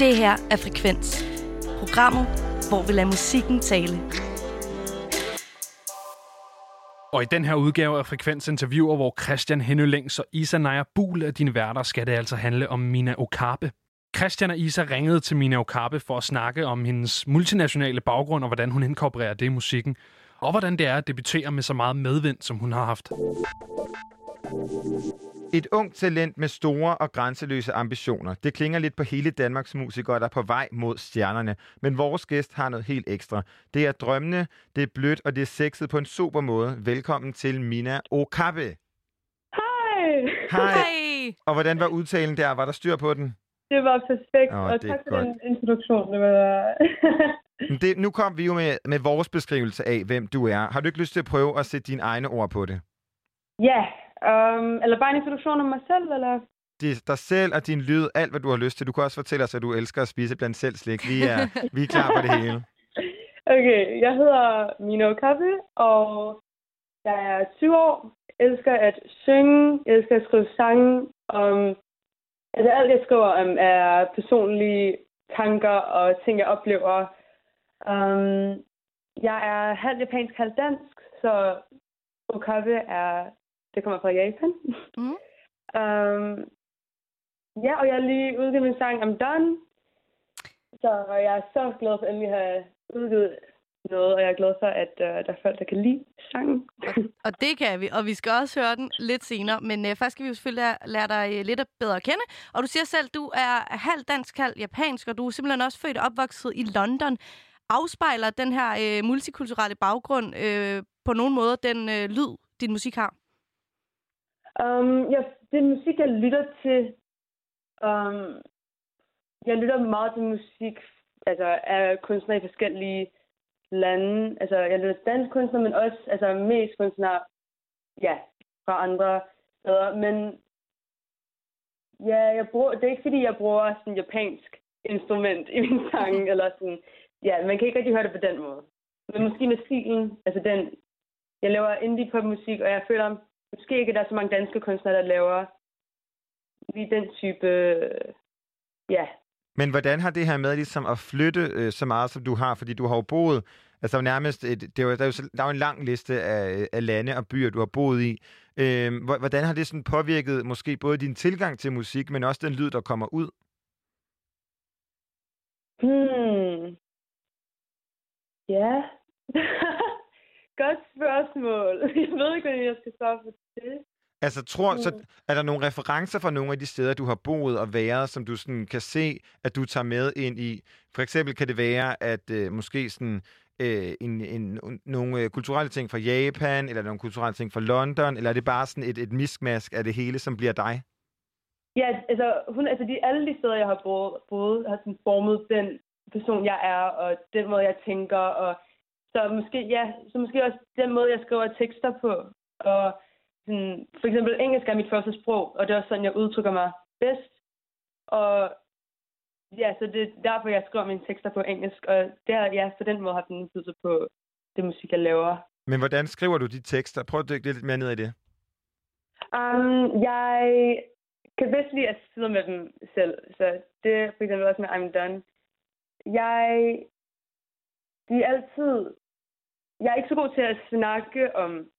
Det her er Frekvens. Programmet, hvor vi lader musikken tale. Og i den her udgave af Frekvens interviewer, hvor Christian Hennølings og Isa Naja Bul af dine værter, skal det altså handle om Mina Okabe. Christian og Isa ringede til Mina Okabe for at snakke om hendes multinationale baggrund og hvordan hun inkorporerer det i musikken. Og hvordan det er at debutere med så meget medvind, som hun har haft. Et ungt talent med store og grænseløse ambitioner. Det klinger lidt på hele Danmarks musikere, der er på vej mod stjernerne. Men vores gæst har noget helt ekstra. Det er drømmende, det er blødt, og det er sexet på en super måde. Velkommen til Mina Okabe. Hej! Hej. Og hvordan var udtalen der? Var der styr på den? Det var perfekt, Åh, og det er tak for godt. den introduktion. Det var... Det, nu kom vi jo med, med vores beskrivelse af, hvem du er. Har du ikke lyst til at prøve at sætte dine egne ord på det? ja, um, eller bare en introduktion om mig selv, eller? Det dig selv og din lyd, alt hvad du har lyst til. Du kan også fortælle os, at du elsker at spise blandt selv slik. Vi er, vi er klar på det hele. Okay, jeg hedder Mino Kappe, og jeg er 20 år. elsker at synge, elsker at skrive sange. Um, altså alt, jeg skriver om, er personlige tanker og ting, jeg oplever. Um, jeg er halvt japansk, halvt dansk, så Okabe er, det kommer fra Japan. Mm. Um, ja, og jeg har lige udgivet min sang I'm Done. Så jeg er så glad for at endelig have udgivet noget, og jeg er glad for, at uh, der er folk, der kan lide sangen. Og det kan vi, og vi skal også høre den lidt senere. Men øh, først skal vi jo selvfølgelig lære, lære dig øh, lidt bedre at kende. Og du siger selv, du er halv dansk, halv japansk, og du er simpelthen også født og opvokset i London. Afspejler den her øh, multikulturelle baggrund øh, på nogen måde den øh, lyd, din musik har? Um, jeg, det musik, jeg lytter til, um, jeg lytter meget til musik altså, af kunstnere i forskellige lande. Altså, jeg lytter til dansk kunstnere, men også altså, mest kunstnere ja, fra andre steder. Men ja, jeg bruger, det er ikke fordi, jeg bruger sådan japansk instrument i min sang, eller sådan, ja, man kan ikke rigtig høre det på den måde. Men måske med stilen, altså den, jeg laver indie pop musik, og jeg føler måske ikke, der er så mange danske kunstnere, der laver lige den type, ja, Men hvordan har det her med ligesom at flytte øh, så meget, som du har? Fordi du har jo boet, altså nærmest, et, det er jo, der, er jo, der er jo en lang liste af, af lande og byer, du har boet i. Øh, hvor- hvordan har det sådan påvirket måske både din tilgang til musik, men også den lyd, der kommer ud? Hmm. Ja. Godt spørgsmål. Jeg ved ikke, hvordan jeg skal svare på det. Altså, tror, så Mm. er der nogle referencer fra nogle af de steder, du har boet og været, som du sådan kan se, at du tager med ind i? For eksempel kan det være, at øh, måske sådan, øh, en, en, nogle øh, kulturelle ting fra Japan, eller nogle kulturelle ting fra London, eller er det bare sådan et, et miskmask af det hele, som bliver dig? Ja, altså, hun, altså de, alle de steder, jeg har boet, boet har sådan formet den person, jeg er, og den måde, jeg tænker, og så måske, ja, så måske også den måde, jeg skriver tekster på. Og sådan, for eksempel engelsk er mit første sprog, og det er også sådan, jeg udtrykker mig bedst. Og ja, så det er derfor, jeg skriver mine tekster på engelsk, og det har, ja, på den måde haft en indflydelse på det musik, jeg laver. Men hvordan skriver du de tekster? Prøv at dykke lidt mere ned i det. Um, jeg kan bedst lide at sidde med dem selv, så det er for eksempel også med I'm Done. Jeg, de er altid, jeg er ikke så god til at snakke om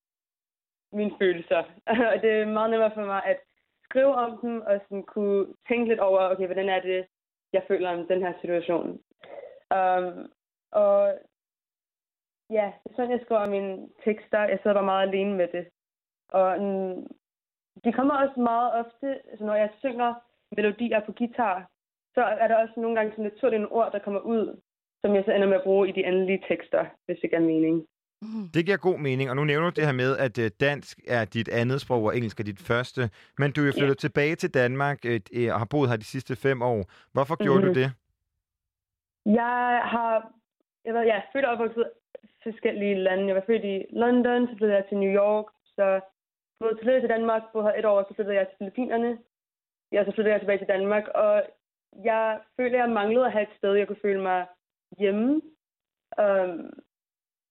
mine følelser, og det er meget nemmere for mig at skrive om dem, og sådan kunne tænke lidt over, okay, hvordan er det, jeg føler om den her situation. Um, og ja, det er sådan, jeg skriver mine tekster. Jeg sidder bare meget alene med det. Og um, de kommer også meget ofte, altså når jeg synger melodier på guitar, så er der også nogle gange sådan naturlige ord, der kommer ud, som jeg så ender med at bruge i de endelige tekster, hvis det giver mening. Mm. Det giver god mening, og nu nævner du det her med, at øh, dansk er dit andet sprog, og engelsk er dit første. Men du er jo flyttet tilbage til Danmark øh, øh, og har boet her de sidste fem år. Hvorfor gjorde Mhm. du det? Jeg har, jeg ved, jeg er født og opvokset i forskellige lande. Jeg var født i London, så flyttede jeg til New York, så flyttede tilbage til Danmark, boede her et år, så flyttede jeg til Filippinerne. Ja, så flyttede jeg tilbage til Danmark, og jeg følte, at jeg manglede at have et sted, jeg kunne føle mig hjemme. Um,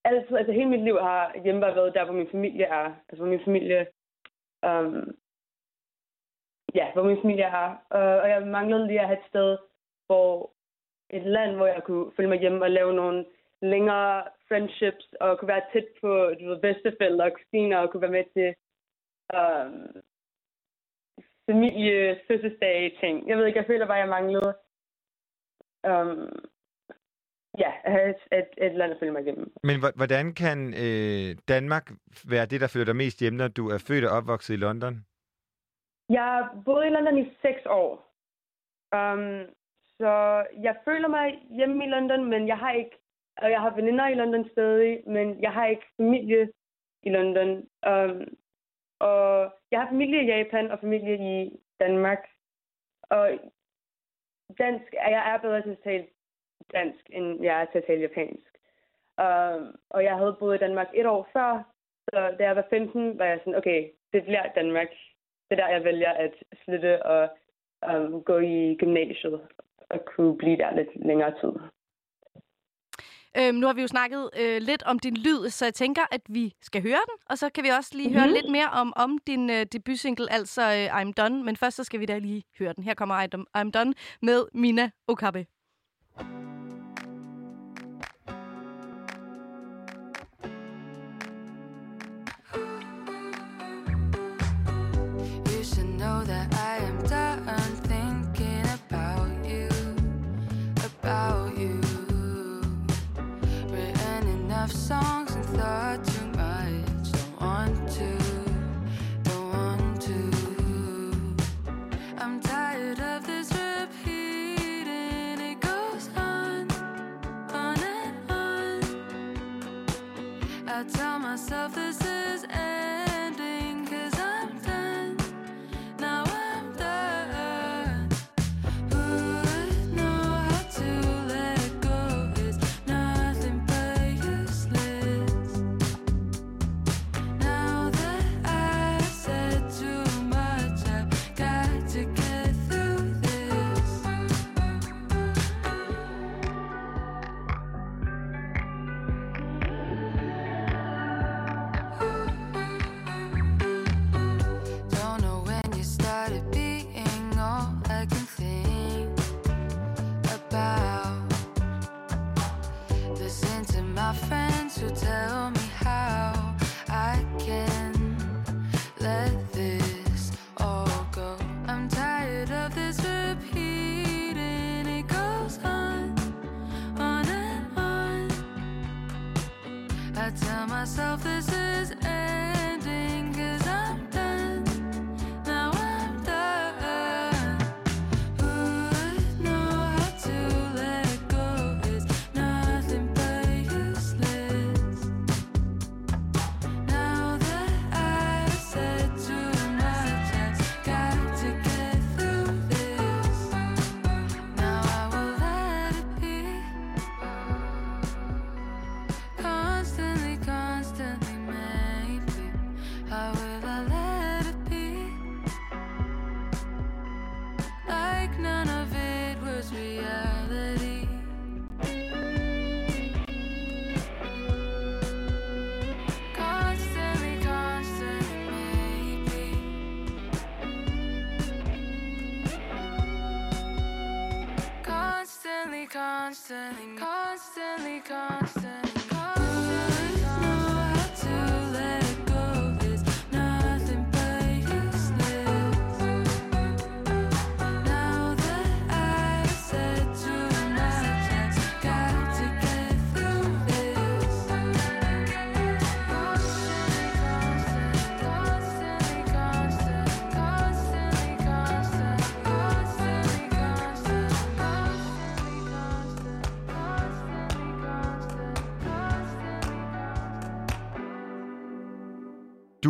altid, altså hele mit liv har hjemme bare været der, hvor min familie er. Altså hvor min familie, um, ja, hvor min familie er. Uh, og jeg manglede lige at have et sted, hvor et land, hvor jeg kunne følge mig hjemme og lave nogle længere friendships, og kunne være tæt på du ved, bedstefælder og kusiner, og kunne være med til um, familie, fødselsdage, ting. Jeg ved ikke, jeg føler bare, at jeg manglede um, ja, at have et, land at følge mig igennem. Men hv- hvordan kan øh, Danmark være det, der føler dig mest hjemme, når du er født og opvokset i London? Jeg boet i London i seks år. Um, så jeg føler mig hjemme i London, men jeg har ikke, og jeg har veninder i London stadig, men jeg har ikke familie i London. Um, og jeg har familie i Japan og familie i Danmark. Og dansk, jeg er bedre til at tale dansk, end jeg er til at tale japansk. Um, og jeg havde boet i Danmark et år før, så da jeg var 15, var jeg sådan, okay, det bliver Danmark. Det er der, jeg vælger at flytte og um, gå i gymnasiet og kunne blive der lidt længere tid. Øhm, nu har vi jo snakket øh, lidt om din lyd, så jeg tænker, at vi skal høre den. Og så kan vi også lige mm-hmm. høre lidt mere om, om din øh, debutsingle, altså øh, I'm Done. Men først så skal vi da lige høre den. Her kommer I'm, Done med Mina Okabe. You I tell myself this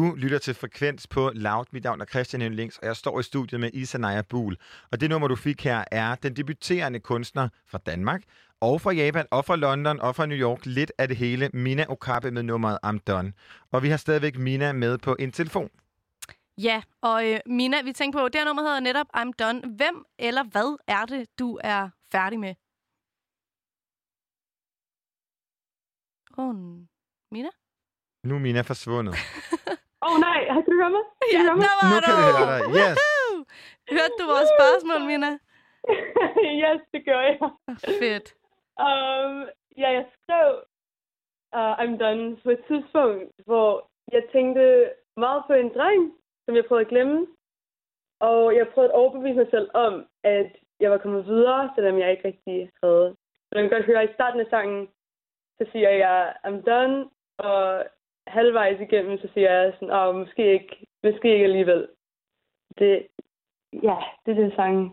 Du lytter til Frekvens på Loud. Mit navn er Christian Links, og jeg står i studiet med Isa Naja Buhl. Og det nummer, du fik her, er den debuterende kunstner fra Danmark, og fra Japan, og fra London, og fra New York. Lidt af det hele. Mina Okabe med nummeret I'm Done. Og vi har stadigvæk Mina med på en telefon. Ja, og øh, Mina, vi tænker på, det her nummer hedder netop I'm Done. Hvem eller hvad er det, du er færdig med? Åh, oh, Mina? Nu er Mina forsvundet. Åh oh, nej, kan du høre mig? Kan Ja, du høre mig? der var Nu du! kan vi høre dig. Yes. Hørte du vores spørgsmål, Mina? yes, det gør jeg. Fedt. Um, ja, jeg skrev uh, I'm Done på et tidspunkt, hvor jeg tænkte meget på en dreng, som jeg prøvede at glemme. Og jeg prøvede at overbevise mig selv om, at jeg var kommet videre, selvom jeg ikke rigtig havde. Så man kan godt høre, at i starten af sangen, så siger jeg, I'm done, og halvvejs igennem, så siger jeg sådan, åh, måske ikke, måske ikke alligevel. Det, ja, det er det sangen.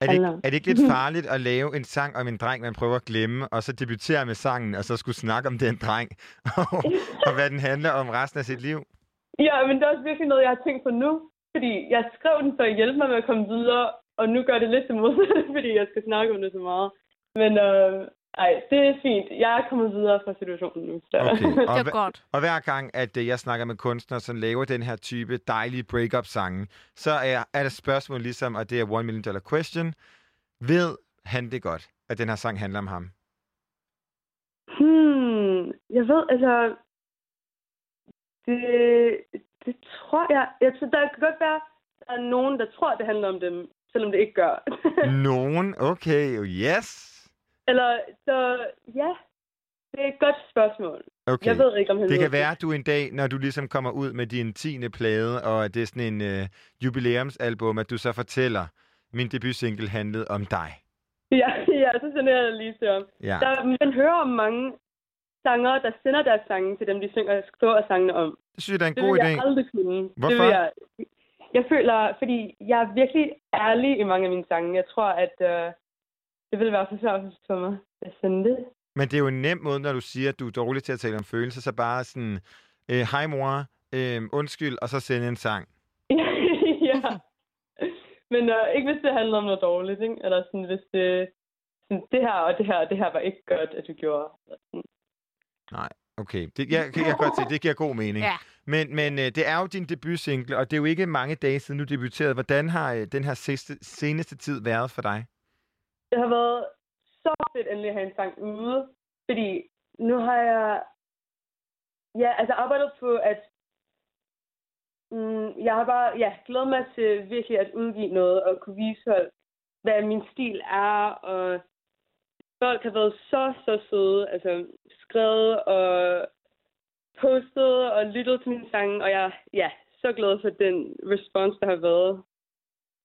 Er det, ikke, er det ikke lidt farligt at lave en sang om en dreng, man prøver at glemme, og så debutere med sangen, og så skulle snakke om den dreng, og, og hvad den handler om resten af sit liv? Ja, men det er også virkelig noget, jeg har tænkt på nu. Fordi jeg skrev den for at hjælpe mig med at komme videre, og nu gør det lidt det modsatte, fordi jeg skal snakke om det så meget. Men øh, ej, det er fint. Jeg er kommet videre fra situationen nu. Så. Okay. Og, Det er godt. og hver gang, at øh, jeg snakker med kunstnere, som laver den her type dejlige break-up-sange, så er, er der spørgsmål ligesom, og det er One Million Dollar Question. Ved han det godt, at den her sang handler om ham? Hmm, jeg ved, altså... Det, det tror jeg... Jeg tror, der kan godt være, at der er nogen, der tror, det handler om dem, selvom det ikke gør. Nogen? Okay, yes. Eller, så ja, det er et godt spørgsmål. Okay. Jeg ved ikke, om han Det kan være, at du en dag, når du ligesom kommer ud med din tiende plade, og det er sådan en øh, jubilæumsalbum, at du så fortæller, min debutsingle handlede om dig. Ja, ja, så sender jeg det lige til om. Ja. Der, man hører om mange sangere, der sender deres sange til dem, de synger skriver sangene om. Det synes jeg, det er en Det god vil idé. jeg aldrig kunne. Det Hvorfor? vil jeg, jeg føler, fordi jeg er virkelig ærlig i mange af mine sange. Jeg tror, at øh, det vil være forsørgelse for mig at sende det. Men det er jo en nem måde, når du siger, at du er dårlig til at tale om følelser, så bare sådan, øh, hej mor, øh, undskyld, og så sende en sang. ja. Men øh, ikke hvis det handler om noget dårligt, ikke? Eller sådan, hvis det, sådan, det her og det her og det her var ikke godt, at du gjorde. Eller sådan. Okay, det, jeg, jeg kan godt se, det giver god mening. Ja. Men, men øh, det er jo din debutsingle, og det er jo ikke mange dage siden, du debuterede. Hvordan har øh, den her sidste, seneste tid været for dig? Det har været så fedt endelig at have en sang ude, fordi nu har jeg ja, altså arbejdet på, at mm, jeg har bare ja, glædet mig til virkelig at udgive noget og kunne vise folk, hvad min stil er, og folk har været så, så søde, altså skrevet og postet og lyttet til mine sange, og jeg er ja, så glad for den respons, der har været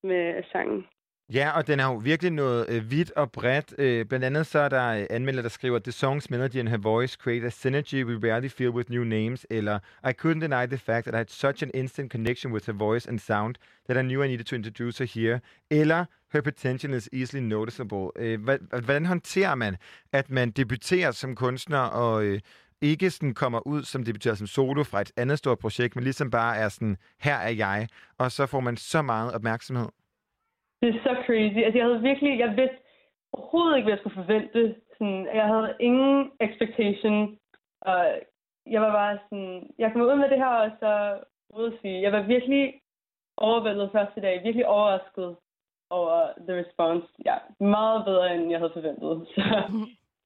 med sangen. Ja, og den har jo virkelig noget øh, vidt og bredt. Øh, blandt andet så er der øh, anmelder, der skriver, The song's melody and her voice create a synergy we rarely feel with new names, eller I couldn't deny the fact that I had such an instant connection with her voice and sound that I knew I needed to introduce her here, eller her potential is easily noticeable. Øh, hvordan håndterer man, at man debuterer som kunstner og øh, ikke sådan kommer ud som debuterer som solo fra et andet stort projekt, men ligesom bare er sådan, her er jeg, og så får man så meget opmærksomhed. Det er så crazy. Altså, jeg havde virkelig, jeg vidste overhovedet ikke, hvad jeg skulle forvente. Sådan, jeg havde ingen expectation. Og jeg var bare sådan, jeg kom ud med det her, og så ud at sige, jeg var virkelig overvældet første dag, virkelig overrasket over the response. Ja, meget bedre, end jeg havde forventet.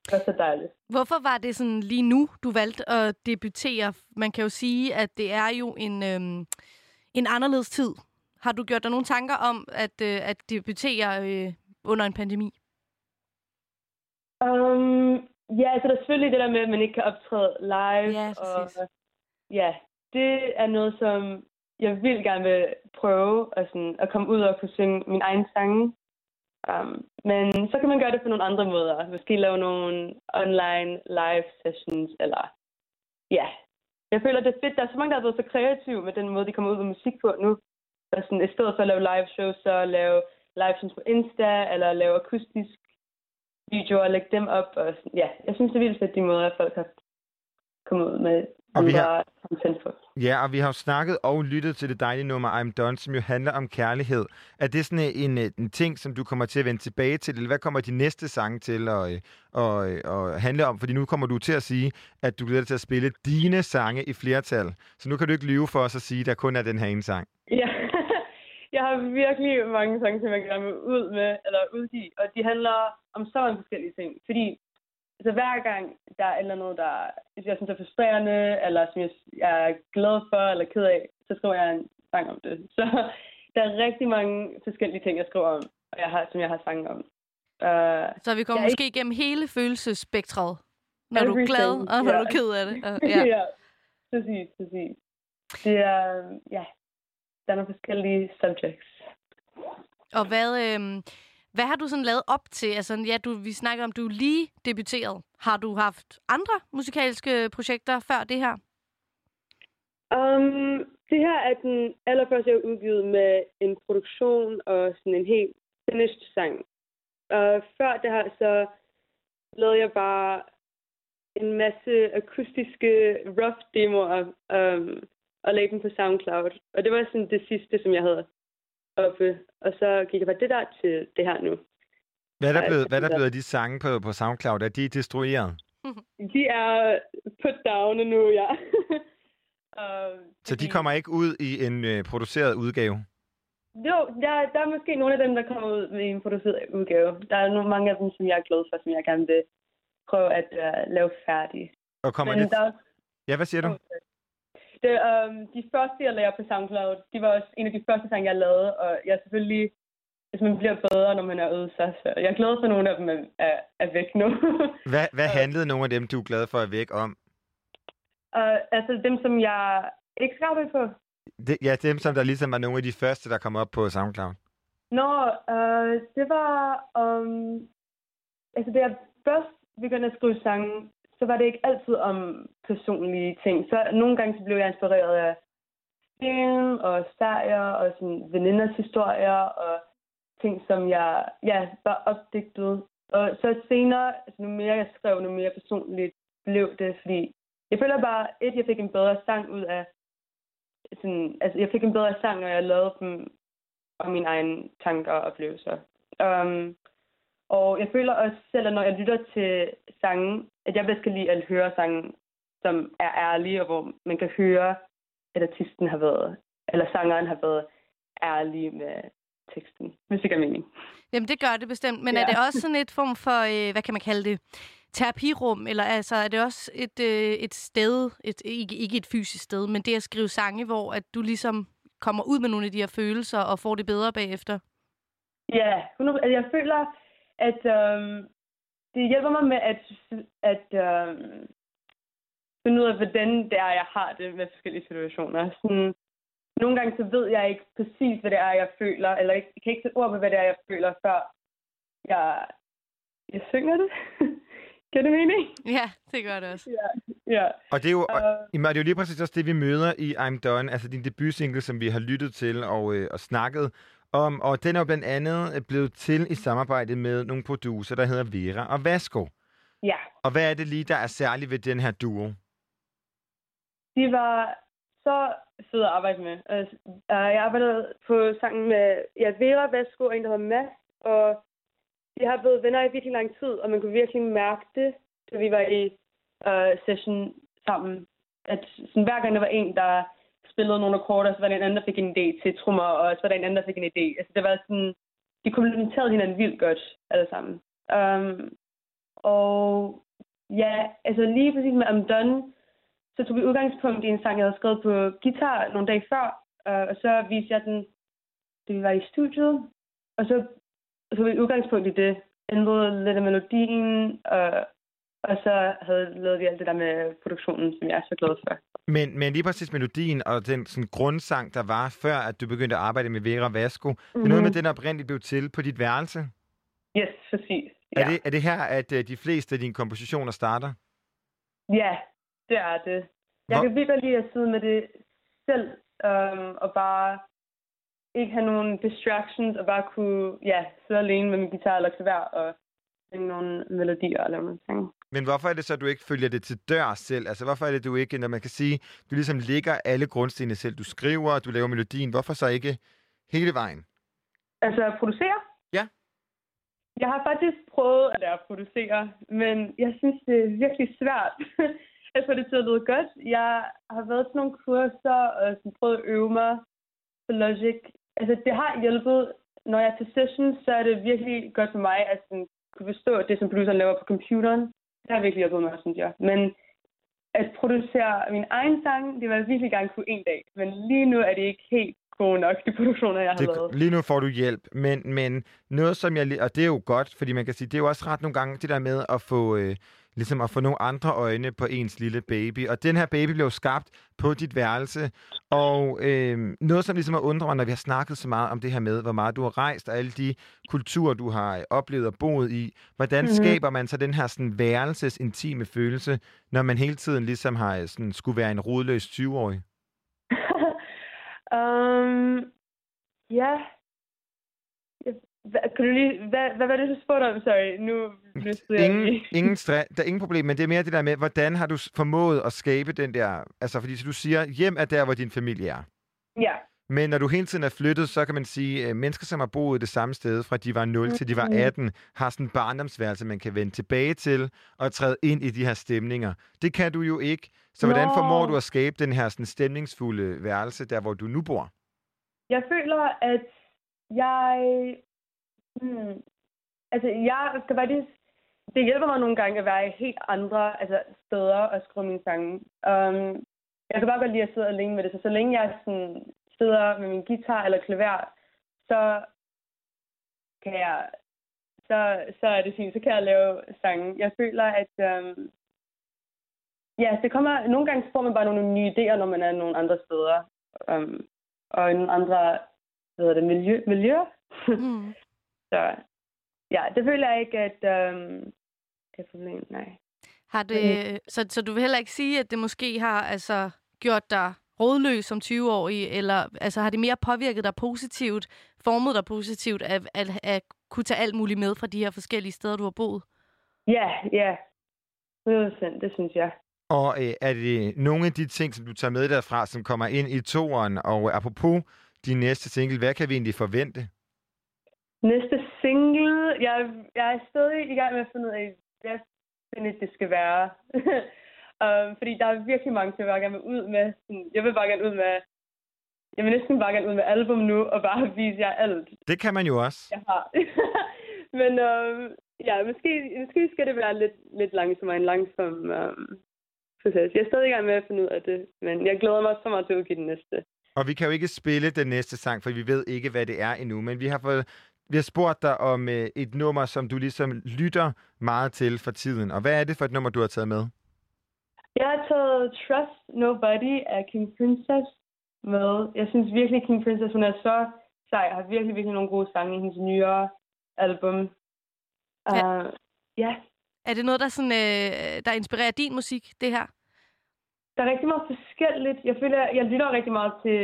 Så det var så dejligt. Hvorfor var det sådan lige nu, du valgte at debutere? Man kan jo sige, at det er jo en, øhm, en anderledes tid. Har du gjort dig nogle tanker om at, øh, at debutere øh, under en pandemi? Um, ja, altså der er selvfølgelig det der med, at man ikke kan optræde live. Ja, og, ja, det er noget, som jeg vil gerne vil prøve at, sådan, at komme ud og kunne synge min egen sange. Um, men så kan man gøre det på nogle andre måder. Måske lave nogle online live sessions, eller ja. Jeg føler, det er fedt. Der er så mange, der har været så kreative med den måde, de kommer ud med musik på nu. Og sådan, I stedet for at lave live shows, så lave live shows på Insta, eller lave akustisk videoer og lægge dem op. Og sådan, ja, jeg synes, det er vildt fedt, de måder, folk har kommet ud med Og vi har-. Ja, og vi har jo snakket og lyttet til det dejlige nummer I'm Done, som jo handler om kærlighed. Er det sådan en, en, en ting, som du kommer til at vende tilbage til, eller hvad kommer de næste sange til at, øh, at, øh, at handle om? Fordi nu kommer du til at sige, at du glæder dig til at spille dine sange i flertal. Så nu kan du ikke lyve for os at sige, at der kun er den her ene sang. Ja, jeg har virkelig mange sange, som jeg gerne vil ud med, eller udgive, og de handler om så mange forskellige ting. Fordi altså, hver gang der er et eller andet, der jeg synes er frustrerende, eller som jeg, jeg er glad for, eller ked af, så skriver jeg en sang om det. Så der er rigtig mange forskellige ting, jeg skriver om. og jeg har, som jeg har sanget om. Uh, Så vi kommer er måske igennem hele følelsesspektret. Når du er glad, Everything, og når ja. du er ked af det. Ja. ja. ja, præcis, præcis. Det er, ja, der er nogle forskellige subjects. og hvad, øhm, hvad har du sådan lavet op til? Altså, ja, du, vi snakker om, du er lige debuteret. Har du haft andre musikalske projekter før det her? Um, det her er den allerførste, jeg har udgivet med en produktion og sådan en helt finished sang. Og før det her, så lavede jeg bare en masse akustiske rough demoer um, og lagde dem på SoundCloud. Og det var sådan det sidste, som jeg havde oppe. Og så gik jeg bare det der til det her nu. Hvad er der blevet, hvad er der altså- blevet af de sange på, på SoundCloud? Er de destrueret? De er put down nu, ja. Så de kommer ikke ud i en øh, produceret udgave? Jo, der, der er måske nogle af dem, der kommer ud med en produceret udgave. Der er nogle, mange af dem, som jeg er glad for, som jeg gerne vil prøve at uh, lave færdige. Og kommer Men det... der, er- Ja, hvad siger du? Det, um, de første, jeg lavede på SoundCloud, de var også en af de første sange, jeg lavede, og jeg er selvfølgelig, hvis man bliver bedre, når man er ude, så, så jeg er glad for, at nogle af dem er, er, er væk nu. Hvad, hvad handlede nogle af dem, du er glad for at væk om? uh, altså dem, som jeg ikke skal arbejde på. Det, ja, dem, som der ligesom var nogle af de første, der kom op på SoundCloud. Nå, uh, det var... Um, altså, da jeg først begyndte at skrive sange, så var det ikke altid om personlige ting. Så nogle gange så blev jeg inspireret af film og serier og sådan veninders historier og ting, som jeg ja, var opdigtet. Og så senere, altså, nu mere jeg skrev, nu mere personligt blev det, fordi jeg føler bare, at jeg fik en bedre sang ud af sådan, altså jeg fik en bedre sang, når jeg lavede dem og mine egne tanker og oplevelser. Um, og jeg føler også selv, at når jeg lytter til sange, at jeg bedst kan lide at høre sange, som er ærlige, og hvor man kan høre, at artisten har været, eller sangeren har været ærlig med teksten, hvis det giver mening. Jamen, det gør det bestemt. Men Ja. er det også sådan et form for, øh, hvad kan man kalde det, terapirum? Eller altså, er det også et, øh, et sted, et, ikke, ikke et fysisk sted, men det at skrive sange, hvor at du ligesom kommer ud med nogle af de her følelser og får det bedre bagefter? Ja, 100%. Altså, jeg føler, at øhm, det hjælper mig med at, at øhm, finde ud af, hvordan det er, jeg har det med forskellige situationer. Sådan, nogle gange så ved jeg ikke præcis, hvad det er, jeg føler, eller ikke, jeg kan ikke sætte ord på, hvad det er, jeg føler, før jeg, jeg synger det. Giver det mening? Ja, det gør det også. Ja. ja. Og det er jo, og, Øh, og det er jo lige præcis også det, vi møder i I'm Done, altså din debutsingle, som vi har lyttet til og, øh, og snakket om. Og den er jo blandt andet øh, blevet til i samarbejde med nogle producer, der hedder Vera og Vasco. ja. Og hvad er det lige, der er særligt ved den her duo? De var så fede at arbejde med. Altså, øh, jeg arbejdede på sangen med ja, Vera Vasco og en, der hedder Mads, og de har været venner i virkelig lang tid, og man kunne virkelig mærke det, da vi var i øh, session sammen. At sådan, hver gang der var en, der spillede nogle akkorder, så var der en anden, der fik en idé til trommer, og så var der en anden, der fik en idé. Altså, det var sådan, de komplementerede hinanden vildt godt, alle sammen. Um, og ja, altså lige præcis med I'm Done, så tog vi udgangspunkt i en sang, jeg havde skrevet på guitar nogle dage før, uh, og så viste jeg den, da vi var i studiet, og så tog vi udgangspunkt i det, ændrede lidt af melodien, og, og så havde lavet vi alt det der med produktionen, som jeg er så glad for. Men, men lige præcis melodien og den sådan, grundsang, der var før, at du begyndte at arbejde med Vera Vasco, mm-hmm. det er noget med, at den oprindeligt blev til på dit værelse. Yes, præcis. Ja. Er, det, er det her, at uh, de fleste af dine kompositioner starter? ja, det er det. Jeg Hvor- kan virkelig lide at sidde med det selv, øhm, og bare ikke have nogen distractions, og bare kunne ja, sidde alene med min guitar eller klaver og synge nogle melodier eller nogle ting. Men hvorfor er det så, at du ikke følger det til dør selv? Altså, hvorfor er det, du ikke, når man kan sige, du ligesom ligger alle grundstenene selv. Du skriver, du laver melodien. Hvorfor så ikke hele vejen? Altså producere? Ja. Jeg har faktisk prøvet at lære at producere, men jeg synes, det er virkelig svært at få det til at lyde godt. Jeg har været til nogle kurser og sådan prøvet at øve mig på Logic. Altså, det har hjulpet. Når jeg er til session, så er det virkelig godt for mig at sådan, kunne forstå det, som produceren laver på computeren. Det har virkelig hjulpet mig, synes jeg. Men at producere min egen sang, det var jeg virkelig gerne kunne en dag. Men lige nu er det ikke helt gode nok, de produktioner, jeg har det, lavet. lige nu får du hjælp, men, men noget som jeg... Og det er jo godt, fordi man kan sige, det er jo også ret nogle gange det der med at få... Øh, ligesom at få nogle andre øjne på ens lille baby. Og den her baby blev skabt på dit værelse. Og øh, noget, som ligesom har undret mig, når vi har snakket så meget om det her med, hvor meget du har rejst, og alle de kulturer, du har oplevet og boet i. Hvordan Mhm. mm-hmm. skaber man så den her sådan, værelses intime følelse, når man hele tiden ligesom har sådan, skulle være en rodløs 20-årig? um, ja. Ja, Hvad, kan du lige, hvad, hvad var det, du spurgte om? Sorry, nu jeg Ingen, ingen stre- der er ingen problem, men det er mere det der med, hvordan har du formået at skabe den der... Altså, fordi så du siger, hjem er der, hvor din familie er. Ja. Men når du hele tiden er flyttet, så kan man sige, at mennesker, som har boet det samme sted, fra de var 0 til de var Mhm. 18, har sådan en barndomsværelse, man kan vende tilbage til og træde ind i de her stemninger. Det kan du jo ikke. Så hvordan Nå. formår du at skabe den her sådan stemningsfulde værelse, der hvor du nu bor? Jeg føler, at jeg... Hmm, altså, jeg skal faktisk... Det hjælper mig nogle gange at være i helt andre altså, steder og skrive mine sange. Um, jeg kan bare godt lide at sidde alene med det. Så så længe jeg sådan, sidder med min guitar eller klaver, så kan jeg... Så, så er det fint. Så kan jeg lave sange. Jeg føler, at... Um, ja, det kommer... Nogle gange får man bare nogle nye idéer, når man er nogle andre steder. Um, og i nogle andre hvad hedder det, miljø, miljøer. Mm. så ja, det føler jeg ikke, at øhm, det er et problem, nej. Har det, så, så du vil heller ikke sige, at det måske har altså, gjort dig rådløs som 20-årig, eller altså, har det mere påvirket dig positivt, formet dig positivt, at, at, at kunne tage alt muligt med fra de her forskellige steder, du har boet? Ja, ja. 100%, det synes jeg. Og øh, er det nogle af de ting, som du tager med derfra, som kommer ind i toeren? Og apropos din næste single, hvad kan vi egentlig forvente? Næste single, jeg, jeg er stadig i gang med at finde ud af, hvad finde det skal være. um, fordi der er virkelig mange, som jeg bare gerne vil ud med. Jeg vil bare gerne ud med, jeg vil næsten bare gerne ud med album nu, og bare vise jer alt, Det kan man jo også. jeg har. Men øhm, ja, måske, måske skal det være lidt, lidt langsommere, en langsom øhm, proces. Jeg er stadig i gang med at finde ud af det, men jeg glæder mig så meget til at udgive den næste. Og vi kan jo ikke spille den næste sang, for vi ved ikke, hvad det er endnu. Men vi har, fået, vi har spurgt dig om øh, et nummer, som du ligesom lytter meget til for tiden. Og hvad er det for et nummer, du har taget med? Jeg har taget Trust Nobody af King Princess med. Jeg synes virkelig, King Princess hun er så sej. har virkelig, virkelig nogle gode sange i hendes nyere album. Ja. Uh, ja, Er det noget, der, sådan, øh, der inspirerer din musik, det her? der er rigtig meget forskelligt. Jeg føler, jeg lytter rigtig meget til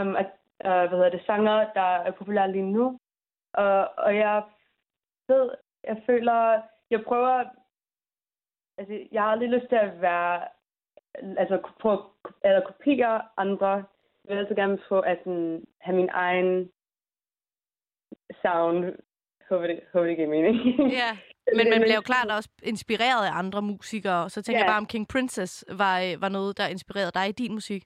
um, at, uh, hvad hedder det, sanger, der er populære lige nu. Uh, og jeg ved, jeg føler, jeg prøver, altså jeg har aldrig lyst til at være, altså prøve at eller kopiere andre. Jeg vil altså gerne få at sådan, have min egen sound. Håber det, håber det giver mening. Ja, men man bliver jo klart også inspireret af andre musikere. Så tænker Ja. jeg bare, om King Princess var, øh, var noget, der inspirerede dig i din musik.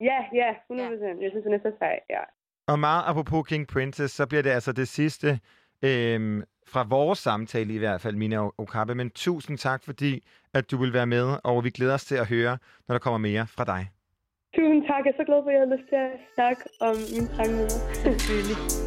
Ja, ja, 100 procent. Jeg synes, hun er så sej, ja. Og meget apropos King Princess, så bliver det altså det sidste øhm, fra vores samtale i hvert fald, Mina Okabe. Men tusind tak, fordi at du vil være med, og vi glæder os til at høre, når der kommer mere fra dig. Tusind tak. Jeg er så glad for, at jeg har lyst til at snakke om min sang med jer. Selvfølgelig.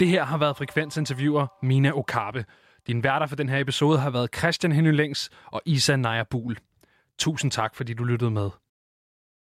Det her har været frekvensinterviewer Mina Okabe. Din værter for den her episode har været Christian Henning Længs og Isa Naja Buhl. Tusind tak, fordi du lyttede med.